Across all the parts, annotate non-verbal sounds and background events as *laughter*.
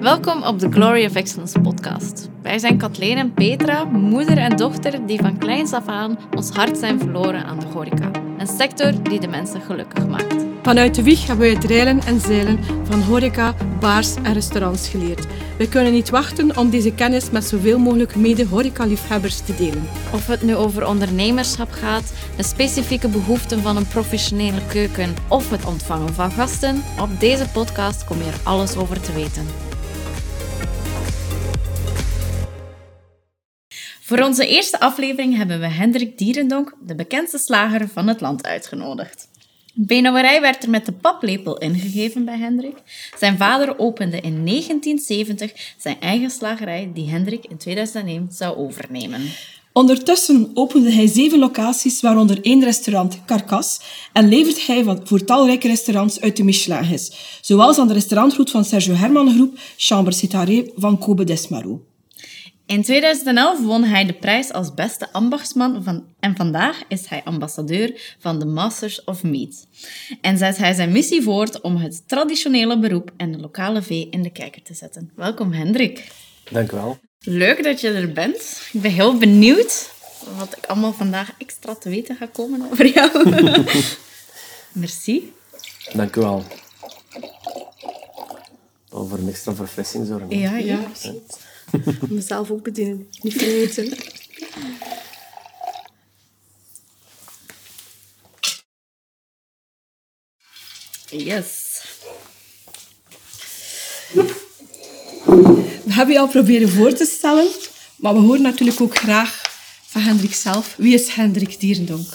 Welkom op de Glory of Excellence podcast. Wij zijn Kathleen en Petra, moeder en dochter die van kleins af aan ons hart zijn verloren aan de horeca. Een sector die de mensen gelukkig maakt. Vanuit de wieg hebben we het reilen en zeilen van horeca, bars en restaurants geleerd. We kunnen niet wachten om deze kennis met zoveel mogelijk mede-horeca-liefhebbers te delen. Of het nu over ondernemerschap gaat, de specifieke behoeften van een professionele keuken of het ontvangen van gasten, op deze podcast kom je er alles over te weten. Voor onze eerste aflevering hebben we Hendrik Dierendonk, de bekendste slager van het land, uitgenodigd. Benauwerij werd er met de paplepel ingegeven bij Hendrik. Zijn vader opende in 1970 zijn eigen slagerij, die Hendrik in 2001 zou overnemen. Ondertussen opende hij zeven locaties, waaronder één restaurant, Carcas, en levert hij van- voor talrijke restaurants uit de Michelin-gids, zoals aan de restaurantroute van Sergio Herman Groep, Chambre Citaré van Kobe Desmaro. In 2011 won hij de prijs als beste ambachtsman van, en vandaag is hij ambassadeur van de Masters of Meat. En zet hij zijn missie voort om het traditionele beroep en de lokale vee in de kijker te zetten. Welkom Hendrik. Dank u wel. Leuk dat je er bent. Ik ben heel benieuwd wat ik allemaal vandaag extra te weten ga komen over jou. *laughs* Merci. Dank u wel. Voor een extra verfrissing zorgen. Ja, ja. *laughs* Mezelf ook bedienen, niet vergeten. Yes. We hebben je al proberen voor te stellen, maar we horen natuurlijk ook graag van Hendrik zelf. Wie is Hendrik Dierendonk?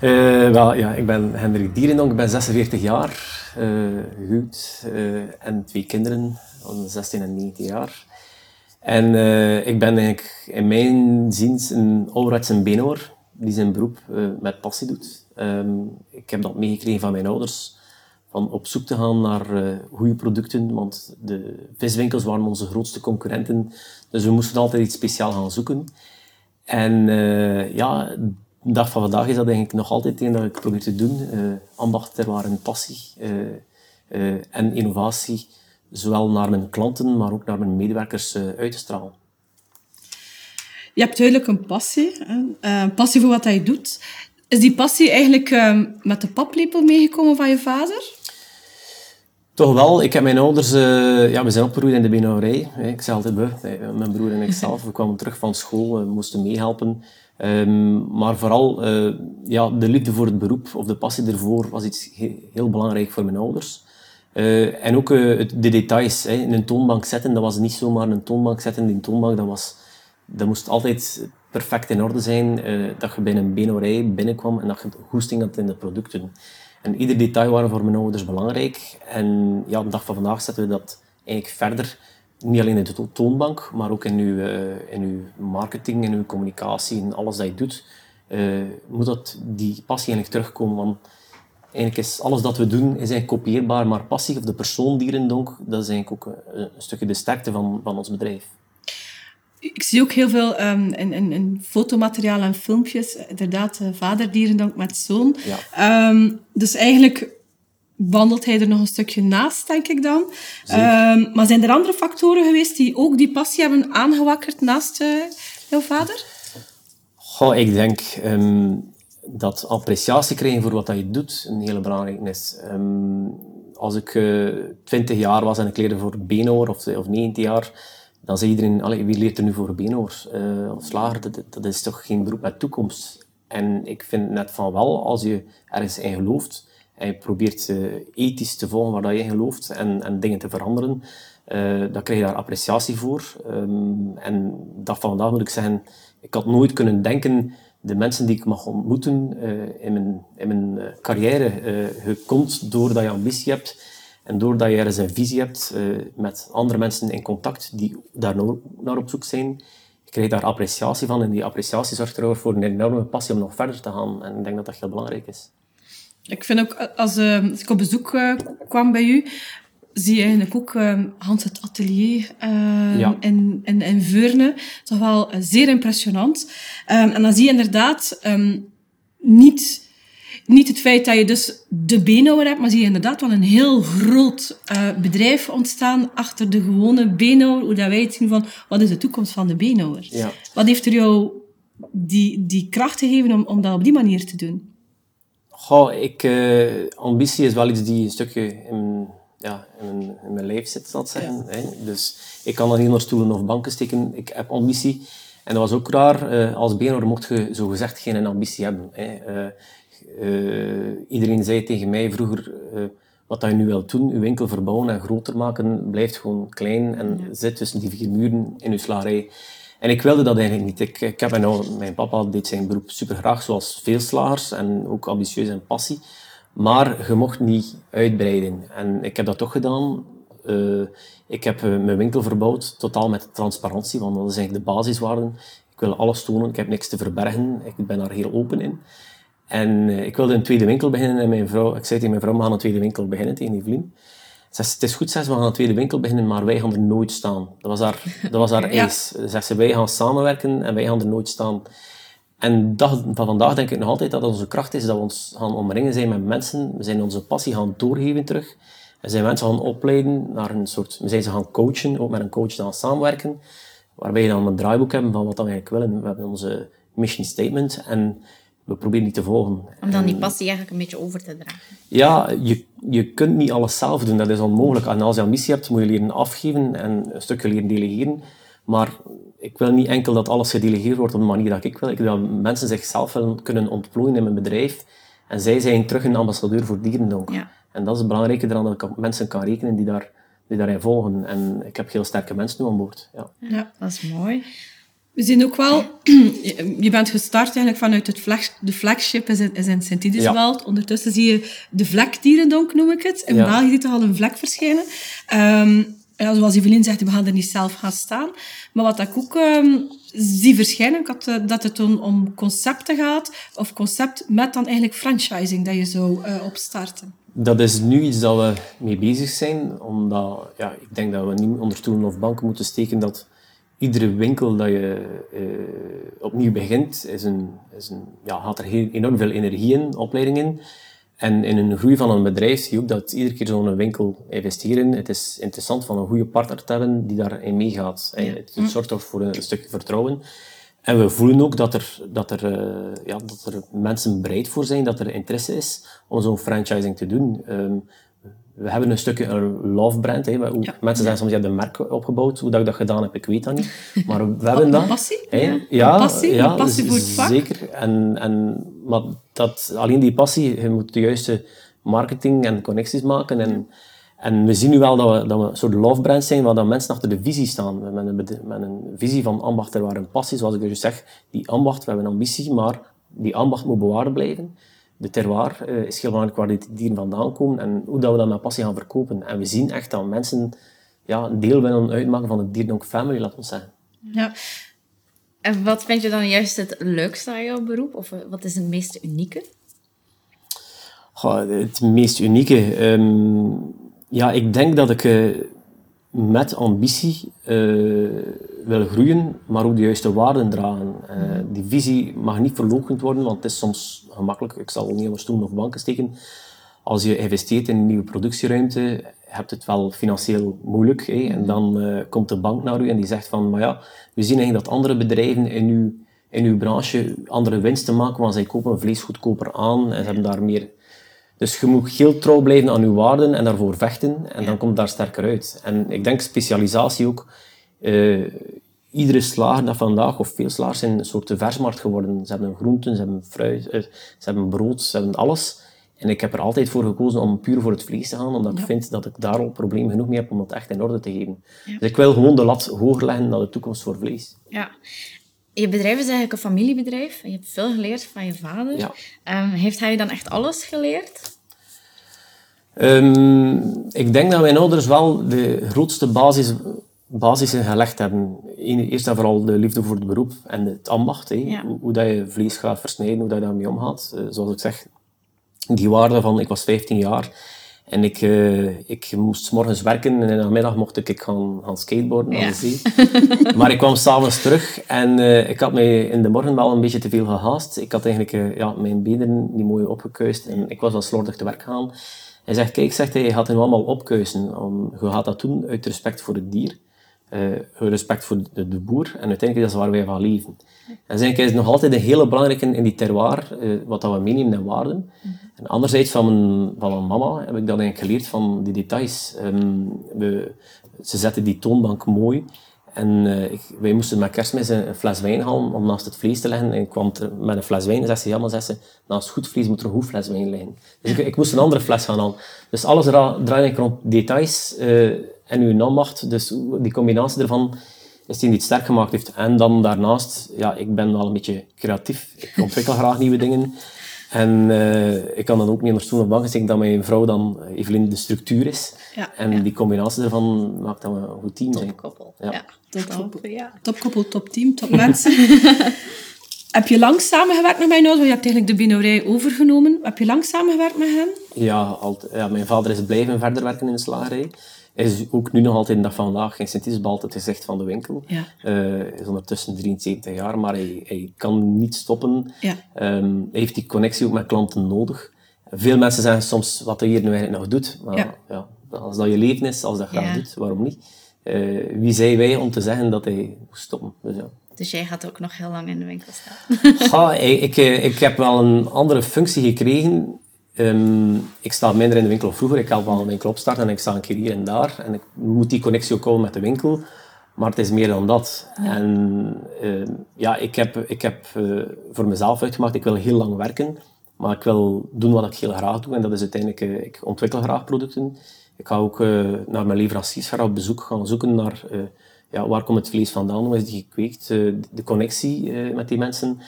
Eh, wel, ja, ik ben Hendrik Dierendonk, ik ben 46 jaar, eh, en twee kinderen van 16 en 19 jaar. En eh, ik ben eigenlijk in mijn ziens een ouderwets een die zijn beroep eh, met passie doet. Ehm, ik heb dat meegekregen van mijn ouders, van op zoek te gaan naar eh, goede producten, want de viswinkels waren onze grootste concurrenten, dus we moesten altijd iets speciaals gaan zoeken. En ja, de dag van vandaag is dat eigenlijk nog altijd hetgeen dat ik probeer te doen. Ambacht, terroir en passie en innovatie, zowel naar mijn klanten, maar ook naar mijn medewerkers eh, uit te stralen. Je hebt duidelijk een passie? Eh, een passie voor wat je doet. Is die passie eigenlijk eh, met de paplepel meegekomen van je vader? Toch wel, ik heb mijn ouders, eh, ja, we zijn opgegroeid in de benauwerij. Ik zei altijd we, mijn broer en ik *laughs* zelf. We kwamen terug van school, we moesten meehelpen. Ehm, maar vooral ja, de liefde voor het beroep, of de passie ervoor, was iets he- heel belangrijk voor mijn ouders. Eh, en ook eh, de details. Hè. In een toonbank zetten, dat was niet zomaar een toonbank zetten. Die toonbank, dat, was, dat moest altijd perfect in orde zijn. eh, dat je bij een benauwerij binnenkwam en dat je goesting had in de producten. En ieder detail waren voor mijn ouders belangrijk. En ja, op de dag van vandaag zetten we dat eigenlijk verder. Niet alleen in de to- toonbank, maar ook in uw, in uw marketing, in uw communicatie, in alles dat je doet. moet dat, die passie eigenlijk terugkomen. Want eigenlijk is alles dat we doen is eigenlijk kopieerbaar, maar passie of de persoon Dierendonk, dat is eigenlijk ook een, een stukje de sterkte van, van ons bedrijf. Ik zie ook heel veel ehm, in, in, in fotomateriaal en filmpjes, inderdaad, eh, vader Dierendonk met zoon. Ja. Ehm, dus eigenlijk wandelt hij er nog een stukje naast, denk ik dan. Ehm, maar zijn er andere factoren geweest die ook die passie hebben aangewakkerd naast eh, jouw vader? Goh, ik denk dat appreciatie krijgen voor wat dat je doet een hele belangrijke is. Ehm, als ik eh 20 jaar was en ik leerde voor beenhouwer of, of 19 jaar, dan zei iedereen, allee, wie leert er nu voor beenhouwer eh, of slager? Dat, is toch geen beroep met toekomst? En ik vind net van wel, als je ergens in gelooft en je probeert eh, ethisch te volgen waar dat je in gelooft en, en dingen te veranderen, eh, dan krijg je daar appreciatie voor. Ehm, en dat van vandaag moet ik zeggen, ik had nooit kunnen denken, de mensen die ik mag ontmoeten eh, in mijn, in mijn eh, carrière, eh, je komt doordat je ambitie hebt en doordat je ergens een visie hebt eh, met andere mensen in contact die daar naar op zoek zijn, je krijgt daar appreciatie van en die appreciatie zorgt er voor een enorme passie om nog verder te gaan. En ik denk dat dat heel belangrijk is. Ik vind ook, eh, als, eh, ik op bezoek eh, kwam bij u, zie je eigenlijk ook eh, Hans het atelier eh, Ja. in, in, in Veurne. Toch wel eh, zeer impressionant. Ehm, en dan zie je inderdaad ehm, niet niet het feit dat je dus de beenhouwer hebt, maar zie je inderdaad wel een heel groot uh, bedrijf ontstaan achter de gewone beenhouwer. Hoe dat wij het zien van, wat is de toekomst van de beenhouwer? Ja. Wat heeft er jou die, die kracht gegeven om, om dat op die manier te doen? Goh, ik, uh, ambitie is wel iets die een stukje in, ja, in, mijn, in mijn lijf zit, zeggen. Hè? Dus ik kan dan niet naar stoelen of banken steken. Ik heb ambitie. En dat was ook raar. Uh, als beenhouwer mocht je zogezegd geen ambitie hebben. Hè? Uh, iedereen zei tegen mij vroeger, wat dat je nu wilt doen, je winkel verbouwen en groter maken, blijft gewoon klein en ja. zit tussen die vier muren in je slagerij. En ik wilde dat eigenlijk niet. Ik, ik heb nou, mijn papa deed zijn beroep super graag, zoals veel slagers, en ook ambitieus en passie. Maar je mocht niet uitbreiden. En ik heb dat toch gedaan. Uh, ik heb uh, mijn winkel verbouwd, totaal met transparantie, want dat is eigenlijk de basiswaarden. Ik wil alles tonen, ik heb niks te verbergen, ik ben daar heel open in. En uh, ik wilde een tweede winkel beginnen en mijn vrouw, ik zei tegen mijn vrouw, we gaan een tweede winkel beginnen, tegen Evelien. Zegt, het is goed, zegt, we gaan een tweede winkel beginnen, maar wij gaan er nooit staan. Dat was haar, dat was haar eis. Ze, wij gaan samenwerken en wij gaan er nooit staan. En dag, van vandaag denk ik nog altijd dat onze kracht is dat we ons gaan omringen zijn met mensen. We zijn onze passie gaan doorgeven terug. We zijn mensen gaan opleiden naar een soort... We zijn ze gaan coachen, ook met een coach gaan samenwerken. Waarbij je dan een draaiboek hebben van wat we eigenlijk willen. We hebben onze mission statement en we proberen die te volgen. Om dan die passie eigenlijk een beetje over te dragen. Ja, je, je kunt niet alles zelf doen. Dat is onmogelijk. En als je ambitie hebt, moet je leren afgeven en een stukje leren delegeren. Maar ik wil niet enkel dat alles gedelegeerd wordt op de manier dat ik wil. Ik wil dat mensen zichzelf kunnen ontplooien in mijn bedrijf. En zij zijn terug een ambassadeur voor dierendonk. Ja. En dat is het belangrijke eraan dat ik op mensen kan rekenen die, daar, die daarin volgen. En ik heb heel sterke mensen nu aan boord. Ja, ja dat is mooi. We zien ook wel, *clears throat* je bent gestart eigenlijk vanuit het flag, de flagship is in, is in Sint-Idiswald. Ja. Ondertussen zie je de vlekdierendonk, noem ik het. In ja. België ziet er al een vlek verschijnen. Um, ja, zoals Evelien zegt, we gaan er niet zelf gaan staan. Maar wat ik ook um, zie verschijnen, dat, dat het om concepten gaat, of concept met dan eigenlijk franchising dat je zou uh, opstarten. Dat is nu iets dat we mee bezig zijn, omdat ja, ik denk dat we niet onder stoelen of banken moeten steken dat iedere winkel dat je uh, opnieuw begint, is een, is een, ja, gaat er heel, enorm veel energie in, opleiding in. En in een groei van een bedrijf zie je ook dat iedere keer zo'n winkel investeren. Het is interessant van een goede partner te hebben die daarin meegaat. Ja. Het zorgt toch voor een, stukje vertrouwen. En we voelen ook dat er, dat, er, uh, ja, dat er mensen bereid voor zijn, dat er interesse is om zo'n franchising te doen. Um, we hebben een stukje een love brand. Hè. Ja. Mensen zeggen soms, je hebt een merk opgebouwd. Hoe dat ik dat gedaan heb, ik weet dat niet. Maar we *laughs* hebben dat. passie? Hè. Ja, ja, passie, ja, passie voor het vak. Zeker. En, en, maar dat, alleen die passie, je moet de juiste marketing en connecties maken. En, en we zien nu wel dat we, dat we een soort love brand zijn, waar dan mensen achter de visie staan. Met een, met een visie van ambacht er waar een passie, zoals ik dus zeg. Die ambacht, we hebben een ambitie, maar die ambacht moet bewaard blijven de terroir uh, is heel belangrijk waar die dieren vandaan komen en hoe dat we dat met passie gaan verkopen. En we zien echt dat mensen ja, een deel willen uitmaken van de Dierdonk family, laat ons zeggen. Ja. En wat vind je dan juist het leukste aan jouw beroep? Of wat is het meest unieke? Goh, het meest unieke? Um, ja, ik denk dat ik uh, met ambitie uh, wil groeien, maar ook de juiste waarden dragen. Uh, die visie mag niet verloochend worden, want het is soms gemakkelijk. Ik zal niet onder stoelen of banken steken. Als je investeert in een nieuwe productieruimte, hebt het wel financieel moeilijk. Hè? En dan uh, komt de bank naar u en die zegt van, maar ja, we zien eigenlijk dat andere bedrijven in uw, in uw branche andere winsten maken, want zij kopen vlees goedkoper aan en ze hebben daar meer dus je moet heel trouw blijven aan je waarden en daarvoor vechten. En dan komt het daar sterker uit. En ik denk specialisatie ook. Uh, iedere slager dat vandaag, of veel slagers, zijn een soort versmarkt geworden. Ze hebben groenten, ze hebben fruit, uh, ze hebben brood, ze hebben alles. En ik heb er altijd voor gekozen om puur voor het vlees te gaan, omdat ja. ik vind dat ik daar al probleem genoeg mee heb om dat echt in orde te geven. Ja. Dus ik wil gewoon de lat hoger leggen naar de toekomst voor vlees. Ja. Je bedrijf is eigenlijk een familiebedrijf. Je hebt veel geleerd van je vader. Ja. Um, heeft hij dan echt alles geleerd? Um, ik denk dat mijn ouders wel de grootste basis, basissen gelegd hebben. Eerst en vooral de liefde voor het beroep en het ambacht. Ja. Hoe, hoe, dat je vlees gaat versnijden, hoe dat je daarmee omgaat. Uh, zoals ik zeg, die waarde van ik was 15 jaar En ik, uh, ik moest 's morgens werken en in de middag mocht ik gaan, gaan skateboarden Ja. zee. *laughs* maar ik kwam s'avonds terug en eh, ik had mij in de morgen wel een beetje te veel gehaast. Ik had eigenlijk eh, ja, mijn benen niet mooi opgekuist en ik was wel slordig te werk gaan. Hij zegt, kijk, zegt hij, je gaat hem allemaal opkuisen. Om, je gaat dat doen uit respect voor het dier, uit respect voor de, de boer en uiteindelijk is dat waar wij van leven. En eigenlijk is nog altijd een hele belangrijke in die terroir, eh, wat dat we meenemen in waarden. En anderzijds van mijn, van mijn mama heb ik dat eigenlijk geleerd van die details. Ehm, we, ze zetten die toonbank mooi. En eh, ik, wij moesten met kerstmis een, een fles wijn halen om naast het vlees te leggen. En ik kwam ter- met een fles wijn en zei ze, ja, maar zei ze, naast goed vlees moet er een goed fles wijn liggen. Dus ik, ik moest een andere fles gaan halen. Dus alles dra- draait rond details en uw nammacht. Dus die combinatie ervan is die niet sterk gemaakt heeft. En dan daarnaast, ja, ik ben wel een beetje creatief. Ik ontwikkel *laughs* graag nieuwe dingen. En eh, ik kan dan ook niet onder stoel of bank zeggen dat mijn vrouw dan Evelien de structuur is. Ja, en die combinatie daarvan maakt dat we een goed team zijn. Koppel. Ja. Ja. Topkoppel. Ja. Topkoppel, topteam, topmensen. *laughs* Heb je lang samengewerkt met mijn ouders? Want je hebt eigenlijk de binourij overgenomen. Heb je lang samengewerkt met hen? Ja, ja, mijn vader is blijven verder werken in de slagerij. Is ook nu nog altijd de dag van vandaag geen Sint-Isabel, altijd gezegd van de winkel. Ja. Eh, is ondertussen 73 jaar, maar hij, hij kan niet stoppen. Ja. Ehm, hij heeft die connectie ook met klanten nodig. Veel mensen zeggen soms wat hij hier nu eigenlijk nog doet. Maar Ja. ja. als dat je leven is, als dat graag doet, waarom niet? Eh, wie zijn wij om te zeggen dat hij moet stoppen? Dus ja. Dus jij gaat ook nog heel lang in de winkel staan. Ja, ik, ik, eh, ik heb wel een andere functie gekregen. Ehm, ik sta minder in de winkel vroeger. Ik help wel een winkel opstarten en ik sta een keer hier en daar. En ik moet die connectie ook houden met de winkel. Maar het is meer dan dat. En ehm, ja, ik heb, ik heb eh, voor mezelf uitgemaakt, ik wil heel lang werken. Maar ik wil doen wat ik heel graag doe. En dat is uiteindelijk, eh, ik ontwikkel graag producten. Ik ga ook eh, naar mijn leveranciers gaan op bezoek gaan zoeken naar... ja, waar komt het vlees vandaan? Hoe is die gekweekt? De connectie met die mensen.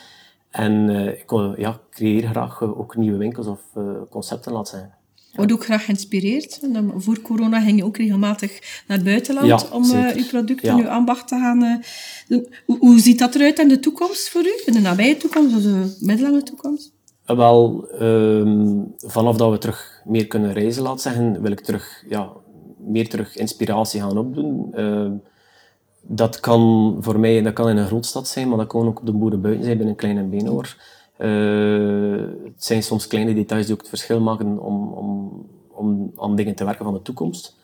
En eh, ik wil, ja, creëer graag eh, ook nieuwe winkels of eh, concepten, laat zijn. Word ook graag geïnspireerd. Voor corona ging je ook regelmatig naar het buitenland Ja, om zeker. je producten, Ja. je ambacht te gaan doen. Hoe, hoe ziet dat eruit in de toekomst voor u? In de nabije toekomst of de middellange toekomst? Wel, ehm, vanaf dat we terug meer kunnen reizen, laat zeggen, wil ik terug, ja, meer terug inspiratie gaan opdoen. Ehm, dat kan voor mij dat kan in een grootstad zijn, maar dat kan ook op de boeren buiten zijn, binnen Klein en Beenhoor. Eh, het zijn soms kleine details die ook het verschil maken om, om, om aan dingen te werken van de toekomst.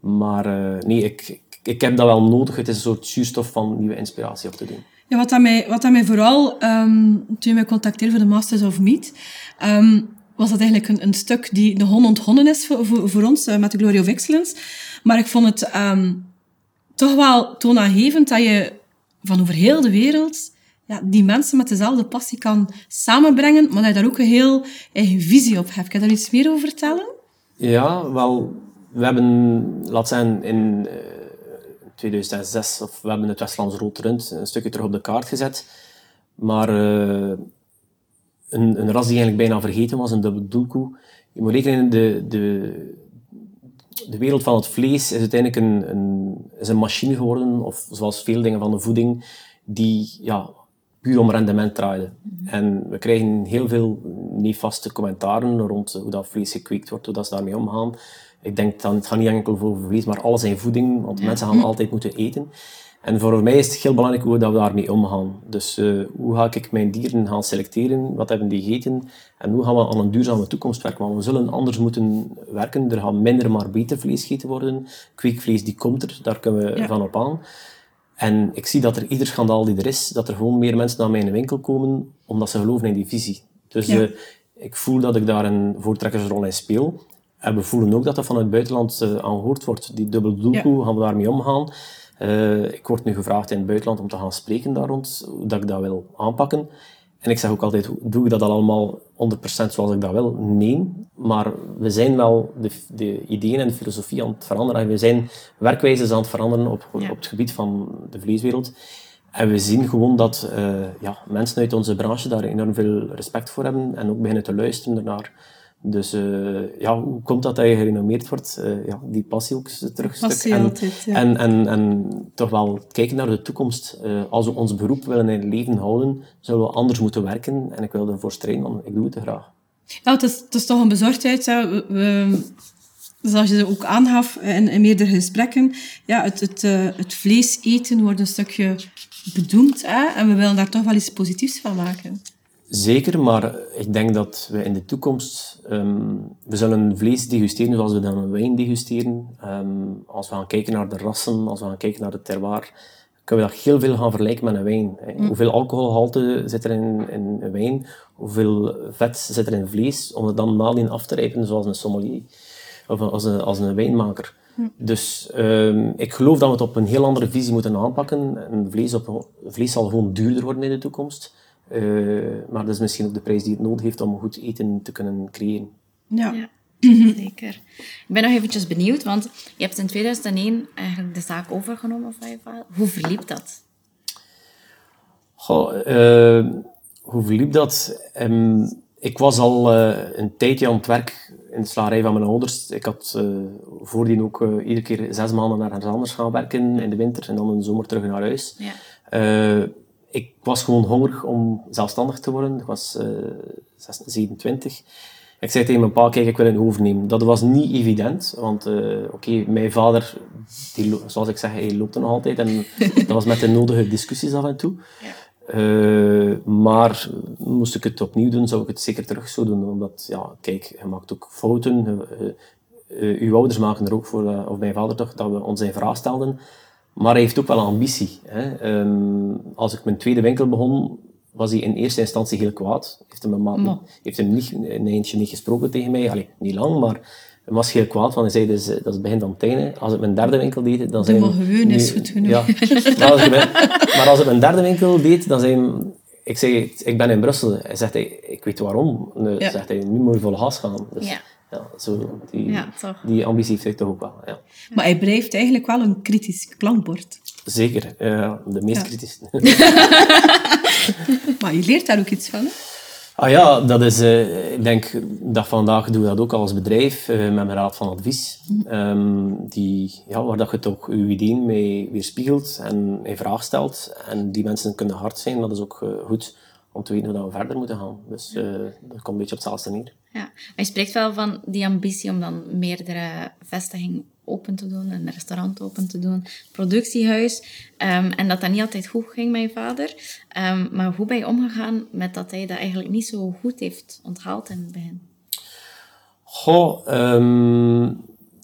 Maar eh, nee, ik, ik, heb dat wel nodig. Het is een soort zuurstof van nieuwe inspiratie op te doen. Ja, wat dat mij, wat dat mij vooral, ehm, toen je mij contacteerde voor de Masters of Meat, ehm, was dat eigenlijk een, een stuk die de hon onthonnen is voor, voor, voor ons, eh, met de Glory of Excellence. Maar ik vond het ehm, toch wel toonaangevend dat je van over heel de wereld ja, die mensen met dezelfde passie kan samenbrengen, maar dat je daar ook een heel eigen visie op hebt. Kan je daar iets meer over vertellen? Ja, wel, we hebben, laat zeggen, in eh, 2006, of we hebben het Westlands Rood een stukje terug op de kaart gezet. Maar eh, een, een ras die eigenlijk bijna vergeten was, een dubbel doelkoe. Je moet rekenen, de, de, de wereld van het vlees is uiteindelijk een, een, is een machine geworden, of zoals veel dingen van de voeding, die ja, puur om rendement draaide. En we krijgen heel veel nefaste commentaren rond hoe dat vlees gekweekt wordt, hoe dat ze daarmee omgaan. Ik denk dan, het gaat niet enkel over vlees, maar alles in voeding, want mensen gaan *laughs* altijd moeten eten. En voor mij is het heel belangrijk hoe dat we daarmee omgaan. Dus eh, hoe ga ik mijn dieren gaan selecteren? Wat hebben die gegeten? En hoe gaan we aan een duurzame toekomst werken? Want we zullen anders moeten werken. Er gaat minder maar beter vlees gegeten worden. Kweekvlees die komt er, daar kunnen we Ja. van op aan. En ik zie dat er ieder schandaal die er is, dat er gewoon meer mensen naar mijn winkel komen, omdat ze geloven in die visie. Dus Ja. eh, ik voel dat ik daar een voortrekkersrol in speel. En we voelen ook dat dat van het buitenland eh, aangehoord wordt. Die dubbele doelkoe, gaan we daarmee omgaan? Eh, ik word nu gevraagd in het buitenland om te gaan spreken daar rond, hoe dat ik dat wil aanpakken. En ik zeg ook altijd, doe ik dat allemaal 100% zoals ik dat wil? Nee, maar we zijn wel de, de ideeën en de filosofie aan het veranderen. We zijn werkwijzes aan het veranderen op, Ja. op het gebied van de vleeswereld. En we zien gewoon dat eh, ja, mensen uit onze branche daar enorm veel respect voor hebben en ook beginnen te luisteren ernaar. Dus eh, ja, hoe komt dat dat je gerenommeerd wordt? Eh, ja, die passie ook terug. Passie En, altijd, ja. en, en, en toch wel kijken naar de toekomst. Eh, als we ons beroep willen in leven houden, zullen we anders moeten werken. En ik wil ervoor strijden, want ik doe het graag. Ja, het is, het is toch een bezorgdheid. Hè. We, we, Zoals je ook aangaf in, in meerdere gesprekken, ja, het, het, het vlees eten wordt een stukje bedoemd. Hè? En we willen daar toch wel iets positiefs van maken. Zeker, maar ik denk dat we in de toekomst... ehm, we zullen vlees degusteren zoals we dan een wijn degusteren. Ehm, als we gaan kijken naar de rassen, als we gaan kijken naar de terroir, kunnen we dat heel veel gaan vergelijken met een wijn. hè. Hoeveel alcoholgehalte zit er in, in een wijn? Hoeveel vet zit er in vlees? Om het dan nadien af te rijpen zoals een sommelier. Of als een, als een wijnmaker. Dus ehm, ik geloof dat we het op een heel andere visie moeten aanpakken. En vlees, op, vlees zal gewoon duurder worden in de toekomst. Eh, maar dat is misschien ook de prijs die het nodig heeft om goed eten te kunnen creëren. Ja. Ja, *clears throat* zeker. Ik ben nog eventjes benieuwd, want je hebt in 2001 eigenlijk de zaak overgenomen van je vader. Hoe verliep dat? Goh, eh, hoe verliep dat? Ehm, ik was al eh, een tijdje aan het werk in de slagerij van mijn ouders. Ik had eh, voordien ook eh, iedere keer zes maanden naar ergens anders gaan werken in de winter en dan in de zomer terug naar huis. Ja. Eh, ik was gewoon hongerig om zelfstandig te worden. Ik was eh, 26, 27. Ik zei tegen mijn pa, kijk, ik wil een overnemen. Dat was niet evident, want eh, oké, mijn vader, die, zoals ik zeg, hij loopt er nog altijd. En *laughs* dat was met de nodige discussies af en toe. Eh, maar moest ik het opnieuw doen, zou ik het zeker terug zo doen. Omdat, ja, kijk, je maakt ook fouten. Eh, eh, uw ouders maken er ook voor, eh, of mijn vader toch, dat we ons in vraag stelden. Maar hij heeft ook wel ambitie. Hè. Ehm, als ik mijn tweede winkel begon, was hij in eerste instantie heel kwaad. Heeft hem, een maand, heeft hem niet, een eindje niet gesproken tegen mij. Allee, niet lang, maar hij was heel kwaad. Want hij zei, dus, dat is het begin van het einde. Als ik mijn derde winkel deed, dan zei maar hij- gewoon is nu- goed genoeg. Ja. maar, als ik mijn, maar als ik mijn derde winkel deed, dan zei hij... Ik zei, ik ben in Brussel. Hij zegt, hij, ik weet waarom. Dan Ja. zegt hij, nu moet je vol gas gaan. Dus, Ja. Ja, zo, die, Ja, die ambitie heeft hij toch ook wel. Ja. Maar hij blijft eigenlijk wel een kritisch klankbord. Zeker, eh, de meest kritische. *laughs* *laughs* Maar je leert daar ook iets van. hè? Ah ja, dat is, eh, ik denk dat vandaag doen we dat ook als bedrijf eh, met mijn raad van advies. Ehm, die, ja, waar dat je toch je ideeën mee weerspiegelt en in vraag stelt. En die mensen kunnen hard zijn, dat is ook goed om te weten hoe we verder moeten gaan. Dus dat komt een beetje op hetzelfde neer. Ja. Maar je spreekt wel van die ambitie om dan meerdere vestigingen open te doen, een restaurant open te doen, productiehuis. Ehm, en dat dat niet altijd goed ging je vader. Ehm, maar hoe ben je omgegaan met dat hij dat eigenlijk niet zo goed heeft onthaald in het begin? Goh, ehm,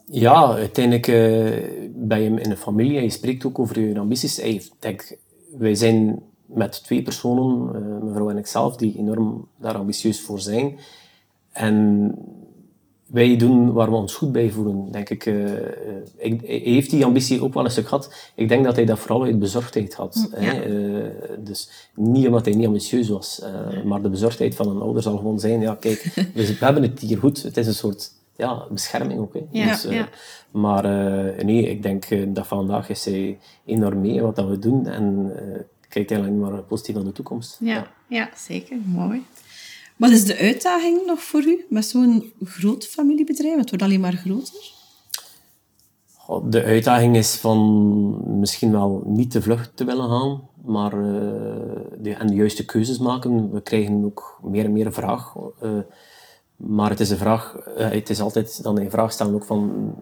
ja, uiteindelijk eh, ben je in een familie je spreekt ook over je ambities. Ik denk, wij zijn met twee personen, eh, mevrouw en ikzelf, die enorm daar ambitieus voor zijn. En wij doen waar we ons goed bij voelen, denk ik. eh, eh, ik hij heeft die ambitie ook wel een stuk gehad. Ik denk dat hij dat vooral uit bezorgdheid had. hè. Eh, dus niet omdat hij niet ambitieus was, maar de bezorgdheid van een ouder zal gewoon zijn, ja kijk, *laughs* dus we hebben het hier goed. Het is een soort ja, bescherming ook. Hè. Ja, Dus, ja. Maar nee, ik denk dat vandaag is hij enorm mee wat dat we doen en kijkt eigenlijk maar positief naar de toekomst. Ja, ja zeker. Mooi. Wat is de uitdaging nog voor u met zo'n groot familiebedrijf? Het wordt alleen maar groter. De uitdaging is van misschien wel niet te vlug te willen gaan, maar eh, de, en de juiste keuzes maken. We krijgen ook meer en meer vraag. eh, maar het is een vraag, eh, het is altijd dan een vraag stellen ook van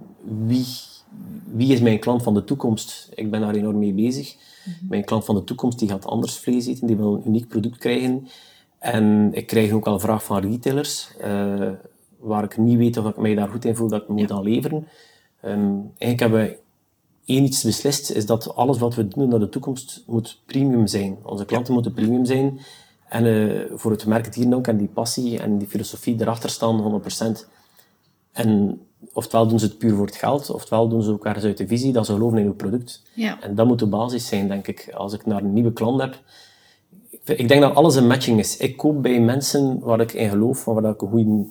wie, wie is mijn klant van de toekomst? Ik ben daar enorm mee bezig. Mijn klant van de toekomst die gaat anders vlees eten, die wil een uniek product krijgen. En ik krijg ook al een vraag van retailers, eh, waar ik niet weet of ik mij daar goed in voel dat ik moet aan leveren. Ehm, eigenlijk hebben we één iets beslist, is dat alles wat we doen naar de toekomst moet premium zijn. Onze klanten moeten premium zijn. En eh, voor het merk Dierendank en die passie en die filosofie erachter staan, 100%. En oftewel doen ze het puur voor het geld, oftewel doen ze ook ergens uit de visie dat ze geloven in hun product. Ja. En dat moet de basis zijn, denk ik. Als ik naar een nieuwe klant heb, ik denk dat alles een matching is. Ik koop bij mensen waar ik in geloof, waar ik een goede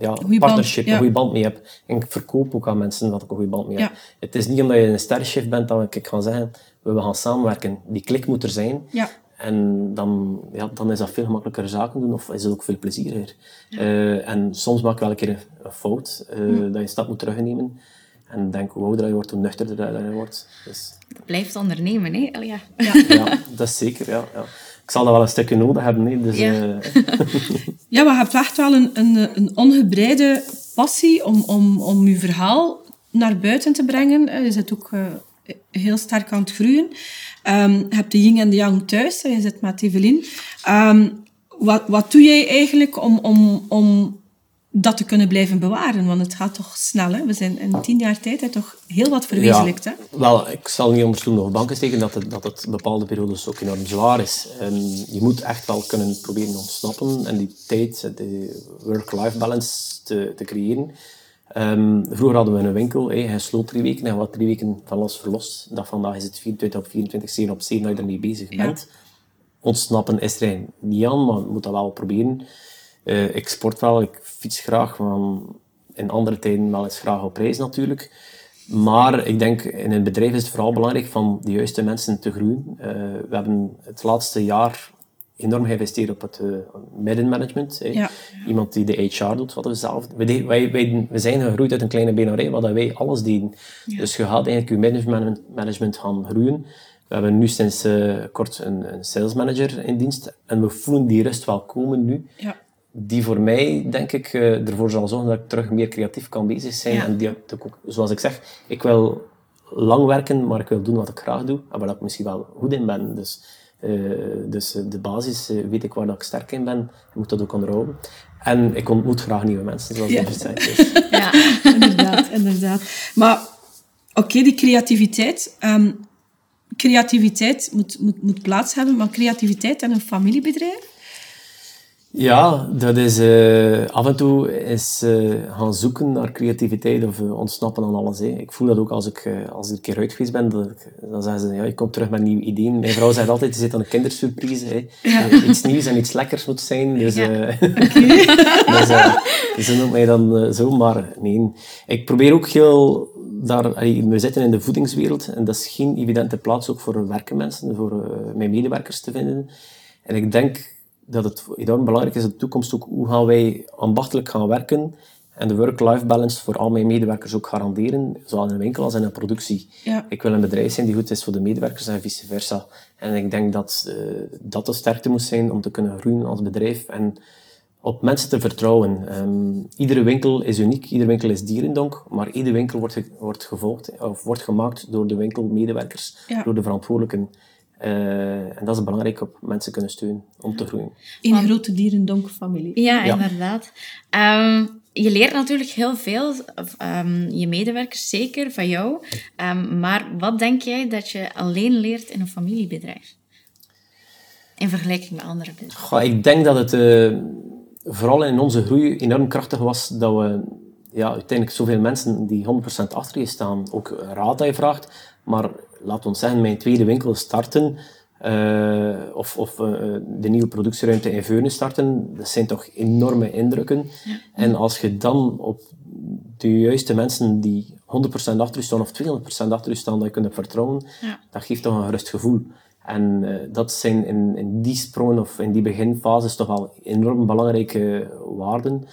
ja, Goeie band, partnership, ja. een goede band mee heb. En ik verkoop ook aan mensen waar ik een goede band mee heb. Ja. Het is niet omdat je een sterrenchef bent dat ik ga zeggen, we gaan samenwerken. Die klik moet er zijn. Ja. En dan, ja, dan is dat veel gemakkelijker zaken doen, of is het ook veel plezieriger. Eh, en soms maak ik wel een keer een, fout, eh, dat je een stap moet terugnemen. En denk, hoe ouder je wordt, hoe nuchterder je wordt. Dus, Dat blijft ondernemen, hè? Allee, ja. ja, *laughs* dat is zeker, ja, ja. Ik zal dat wel een stukje nodig hebben, hè. Dus, Ja. eh, *laughs* Ja, maar je hebt echt wel een, een, een ongebreide passie om, om, om je verhaal naar buiten te brengen. Je zit ook eh, heel sterk aan het groeien. Ehm, je hebt de yin en de yang thuis. Je zit met Evelien. Ehm, wat, wat doe jij eigenlijk om, om, om dat te kunnen blijven bewaren? Want het gaat toch snel, hè? We zijn in tien jaar tijd hè, toch heel wat verwezenlijkt, hè? Wel, ik zal niet onder stoel nog banken steken dat het, dat het bepaalde periodes ook enorm zwaar is. En je moet echt wel kunnen proberen ontsnappen en die tijd, de work-life balance te, te creëren. Ehm, vroeger hadden we een winkel, hey, hij sloot drie weken en wat drie weken van los verlost. Dat vandaag is het 24 op 24, 7 op 7 dat je ermee bezig Ja. bent. Ontsnappen is er niet aan, maar je moet dat wel proberen. Eh, ik sport wel, ik fiets graag, maar in andere tijden wel eens graag op reis natuurlijk. Maar ik denk, in een bedrijf is het vooral belangrijk van de juiste mensen te groeien. Eh, we hebben het laatste jaar enorm geïnvesteerd op het eh, middenmanagement. Ja. Iemand die de HR doet, wat we zelf... We, wij, wij, we zijn gegroeid uit een kleine BNR, wat wij alles deden. Dus je gaat eigenlijk je middenmanagement management gaan groeien. We hebben nu sinds kort een, een sales manager in dienst. En we voelen die rust wel komen nu Ja. Die voor mij, denk ik, eh, ervoor zal zorgen dat ik terug meer creatief kan bezig zijn. Ja. En die, ook, zoals ik zeg, ik wil lang werken, maar ik wil doen wat ik graag doe. En waar ik misschien wel goed in ben. Dus, eh, dus eh, de basis weet ik waar dat ik sterk in ben. Ik moet dat ook onderhouden. En ik ontmoet graag nieuwe mensen, zoals Ja. Dus, *laughs* Ja. inderdaad, inderdaad. Maar oké, die creativiteit. ehm, creativiteit moet, moet, moet plaats hebben, maar creativiteit in een familiebedrijf? Ja, dat is eh, af en toe is eh, gaan zoeken naar creativiteit of eh, ontsnappen aan alles. Hè. Ik voel dat ook als ik, eh, als ik een keer uit geweest ben, dat ik, dan zeggen ze, ja, je komt terug met nieuwe ideeën. Mijn vrouw zegt altijd, je zit aan een kindersurprise. Hè. Eh, Iets nieuws en iets lekkers moet zijn. Dus, Ja. eh, *laughs* *laughs* dus eh, ze noemt mij dan zo, maar nee. Ik probeer ook heel... Daar, allee, we zitten in de voedingswereld en dat is geen evidente plaats ook voor werkenmensen, voor eh, mijn medewerkers te vinden. En ik denk dat het enorm belangrijk is in de toekomst ook hoe gaan wij ambachtelijk gaan werken en de work-life balance voor al mijn medewerkers ook garanderen, zowel in een winkel als in een productie. Ja. Ik wil een bedrijf zijn die goed is voor de medewerkers en vice versa. En ik denk dat eh, dat de sterkte moet zijn om te kunnen groeien als bedrijf en op mensen te vertrouwen. Ehm, iedere winkel is uniek, iedere winkel is dierendonk, maar iedere winkel wordt, ge- wordt gevolgd of wordt gemaakt door de winkelmedewerkers, Ja. door de verantwoordelijken. Eh, en dat is belangrijk op mensen kunnen steunen om te groeien. In een grote dierendonk-familie. Ja, Ja. inderdaad. Ehm, je leert natuurlijk heel veel, ehm, je medewerkers zeker, van jou. Ehm, maar wat denk jij dat je alleen leert in een familiebedrijf? In vergelijking met andere bedrijven. Goh, ik denk dat het eh, vooral in onze groei enorm krachtig was dat we ja, uiteindelijk zoveel mensen die 100% achter je staan ook raad aan je vraagt. Maar laat ons zeggen, mijn tweede winkel starten eh, of, of eh, de nieuwe productieruimte in Veunen starten, dat zijn toch enorme indrukken. En als je dan op de juiste mensen die 100% achter je staan of 200% achter je staan, dat je kunt vertrouwen, Ja. dat geeft toch een gerust gevoel. En eh, dat zijn in, in die sprongen of in die beginfases toch wel enorm belangrijke waarden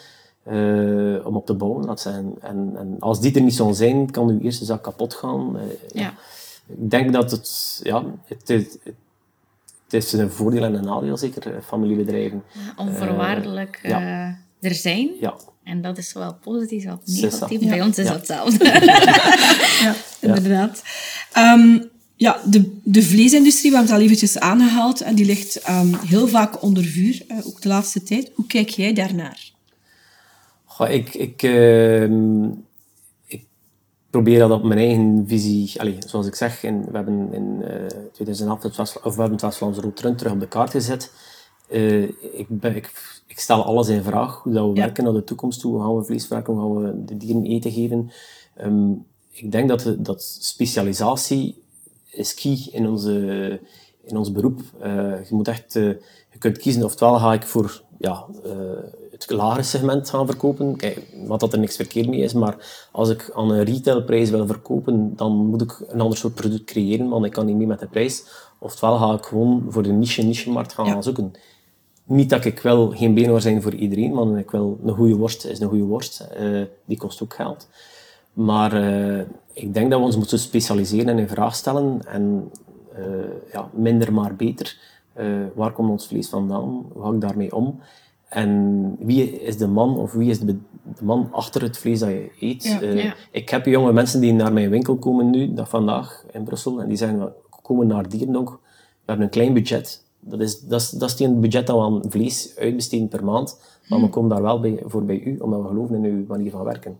om op te bouwen. Laat zeggen. En, en als die er niet zouden zijn, kan uw eerste zaak kapot gaan. Ja. Ik denk dat het, ja, het, is, het is een voordeel en een nadeel, zeker eh, familiebedrijven. Onvoorwaardelijk ja. eh, er zijn. Ja, En dat is zowel positief als negatief. ja. Bij ons is Ja. dat hetzelfde. Ja, inderdaad. Ehm, ja, de, de vleesindustrie, we hebben het al eventjes aangehaald, en die ligt ehm, heel vaak onder vuur, eh, ook de laatste tijd. Hoe kijk jij daarnaar? Goh, ik, ik, ehm, ik probeer dat op mijn eigen visie, allee, zoals ik zeg, in, we hebben in eh 2011 het West- of we hebben het West-Vlaamse Rood Run terug op de kaart gezet. Eh, ik, ben, ik, ik stel alles in vraag, hoe dat we Ja. werken naar de toekomst toe, hoe gaan we vlees werken, hoe gaan we de dieren eten geven. Ehm, ik denk dat, dat specialisatie is key in, onze, in ons beroep. Eh, je moet echt, je kunt kiezen, oftewel ga ik voor ja, het lagere segment gaan verkopen, Kijk, wat dat er niks verkeerd mee is, maar als ik aan een retailprijs wil verkopen, dan moet ik een ander soort product creëren, want ik kan niet mee met de prijs. Oftewel ga ik gewoon voor de niche niche-markt gaan Ja. zoeken. Niet dat ik wel geen beenhouwer zijn voor iedereen, want ik wil een goede worst is een goede worst. Eh, die kost ook geld. Maar eh, ik denk dat we ons moeten specialiseren en in vraag stellen. En eh, ja, minder maar beter. Waar komt ons vlees vandaan? Hoe ga ik daarmee om? En wie is de man of wie is de, de man achter het vlees dat je eet? Ja. Eh, Ja. Ik heb jonge mensen die naar mijn winkel komen nu, dat vandaag in Brussel, en die zeggen, we komen naar Dierendonk, we hebben een klein budget. Dat is, dat is, dat is die budget dat we aan vlees uitbesteden per maand, maar we komen daar wel bij, voor bij u, omdat we geloven in uw manier van werken.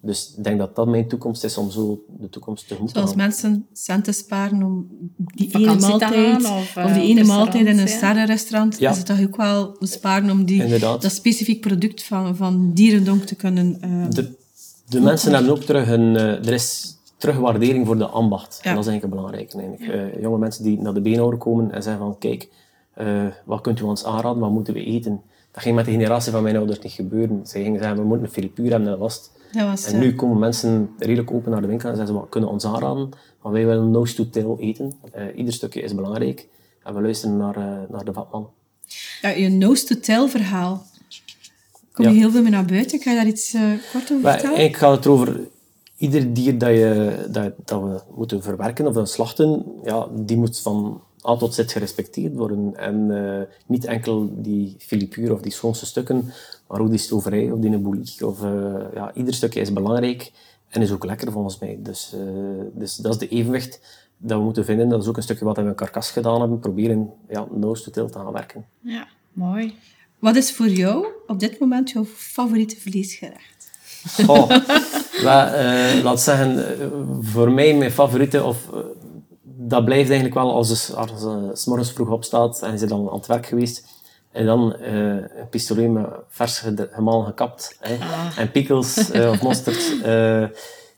Dus ik denk dat dat mijn toekomst is om zo de toekomst tegemoet te Zoals gaan. mensen centen sparen om die ene maaltijd, gaan of, of, eh, die ene maaltijd in een sterrenrestaurant, Ja. is het toch ook wel sparen om die, Inderdaad. dat specifiek product van, van dierendonk te kunnen... eh, De, de mensen hebben ook terug een... eh, er is terugwaardering voor de ambacht. Ja. En dat is eigenlijk belangrijk. Eigenlijk. Eh, jonge mensen die naar de beenhouwer komen en zeggen van... Kijk, eh, wat kunt u ons aanraden? Wat moeten we eten? Dat ging met de generatie van mijn ouders niet gebeuren. Zij gingen zeggen, we moeten een filipuur hebben en dat was het. Was, En nu komen mensen redelijk open naar de winkel en zeggen ze, wat kunnen ons aanraden? Want wij willen nose to tail eten. Eh, ieder stukje is belangrijk. En we luisteren naar, eh, naar de vatman. ja, je nose-to-tail verhaal. Kom Ja. je heel veel mee naar buiten? Kan je daar iets eh, kort over Maar vertellen? eigenlijk gaat het erover ieder dier dat, je, dat, dat we moeten verwerken of slachten, ja, die moet van A tot Z gerespecteerd worden. En niet enkel die filipuur of die schoonste stukken, maar ook die stoverij of die bouillie. Of, eh, ja, ieder stukje is belangrijk en is ook lekker volgens mij. Dus, eh, dus dat is de evenwicht dat we moeten vinden. Dat is ook een stukje wat we met karkas gedaan hebben. Proberen ja, nose to tail te gaan werken. Ja, mooi. Wat is voor jou op dit moment jouw favoriete vleesgerecht? *laughs* Oh, eh, laat zeggen, voor mij mijn favoriete, of, dat blijft eigenlijk wel als je als, je 's morgens vroeg opstaat en je dan aan het werk geweest. En dan eh, een pistolet met vers gemalen gekapt. Hè, En pickles eh, of mosterd. eh,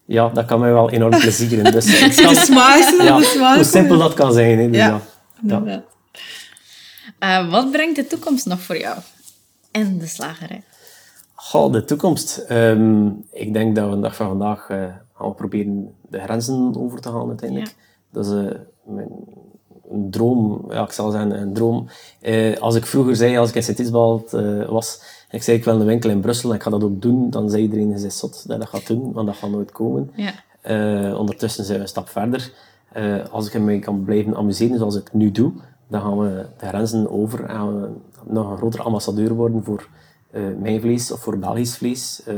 ja, dat kan mij wel enorm plezieren. Dus het *laughs* kan, smaakste, ja, smaak. hoe simpel dat kan zijn. Hè, dus Ja. ja. Wat brengt de toekomst nog voor jou? En de slagerij. Goh, de toekomst. Ehm, ik denk dat we de dag van vandaag gaan we proberen de grenzen over te gaan uiteindelijk. Dat is mijn, een droom, ja, ik zal zeggen een droom. Eh, als ik vroeger zei, als ik in Sint-Isbald eh, was, en ik zei ik wil een winkel in Brussel en ik ga dat ook doen, dan zei iedereen, is zot dat je dat gaat doen, want dat gaat nooit komen. Ja. Eh, ondertussen zijn we een stap verder. Eh, als ik me kan blijven amuseren zoals ik nu doe, dan gaan we de grenzen over en gaan we nog een grotere ambassadeur worden voor eh, mijn vlees of voor Belgisch vlees. Eh,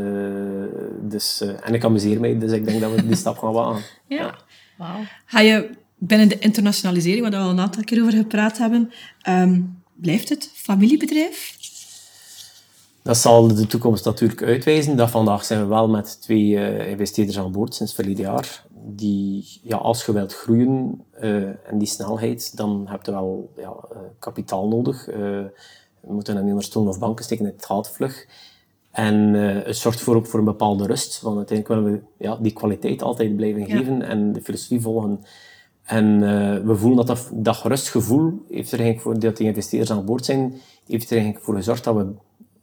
dus, eh, en ik amuseer mij, dus ik denk dat we die *laughs* stap gaan wagen. Ja. Wauw. Ga je binnen de internationalisering, waar we al een aantal keer over gepraat hebben, ehm, blijft het familiebedrijf? Dat zal de toekomst natuurlijk uitwijzen. Dat vandaag zijn we wel met twee eh, investeerders aan boord sinds verleden jaar. Die, ja, als je wilt groeien eh, en die snelheid, dan heb je wel ja, eh, kapitaal nodig. We moeten een ondersteunen of banken steken, het gaat vlug. En het zorgt voor, ook voor een bepaalde rust. Want uiteindelijk willen we ja, die kwaliteit altijd blijven geven en de filosofie volgen. En eh, we voelen dat dat, dat rustgevoel heeft er eigenlijk voor dat die investeerders aan boord zijn, heeft er eigenlijk voor gezorgd dat we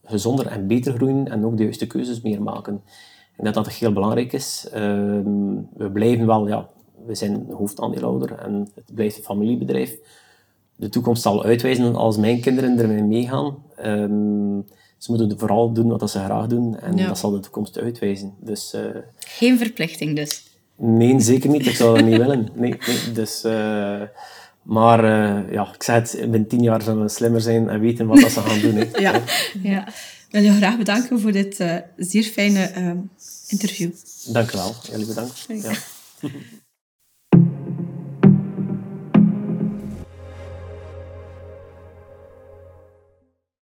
gezonder en beter groeien en ook de juiste keuzes meer maken. En dat dat heel belangrijk is. Ehm, we blijven wel, ja, we zijn hoofdaandeelhouder en het blijft een familiebedrijf. De toekomst zal uitwijzen als mijn kinderen ermee meegaan. Ehm, ze moeten vooral doen wat ze graag doen en Ja. dat zal de toekomst uitwijzen. Dus eh, Geen verplichting dus. Nee, zeker niet. Ik zou dat niet willen. Nee, nee. Dus, eh, maar eh, ja, ik zeg het, binnen tien jaar zullen we slimmer zijn en weten wat dat ze gaan doen. Hè. *laughs* Ja. Ja. Ik wil je graag bedanken voor dit eh, zeer fijne ehm, interview. Dank u wel. Jullie bedankt. Ja. *laughs*